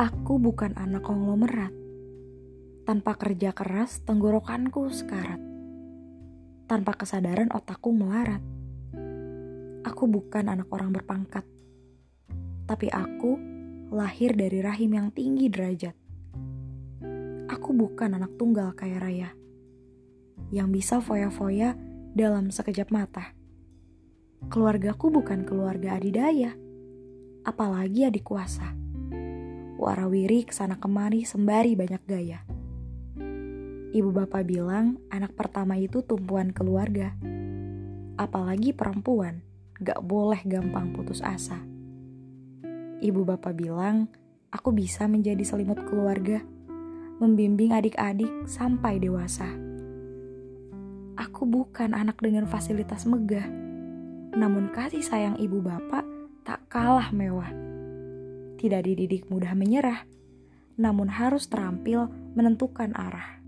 Aku bukan anak konglomerat. Tanpa kerja keras, tenggorokanku sekarat. Tanpa kesadaran otakku melarat. Aku bukan anak orang berpangkat. Tapi aku lahir dari rahim yang tinggi derajat. Aku bukan anak tunggal kaya raya. Yang bisa foya-foya dalam sekejap mata. Keluargaku bukan keluarga adidaya. Apalagi adik kuasa warawiri ke sana kemari sembari banyak gaya. Ibu bapak bilang anak pertama itu tumpuan keluarga. Apalagi perempuan, gak boleh gampang putus asa. Ibu bapak bilang aku bisa menjadi selimut keluarga, membimbing adik-adik sampai dewasa. Aku bukan anak dengan fasilitas megah, namun kasih sayang ibu bapak tak kalah mewah tidak dididik mudah menyerah, namun harus terampil menentukan arah.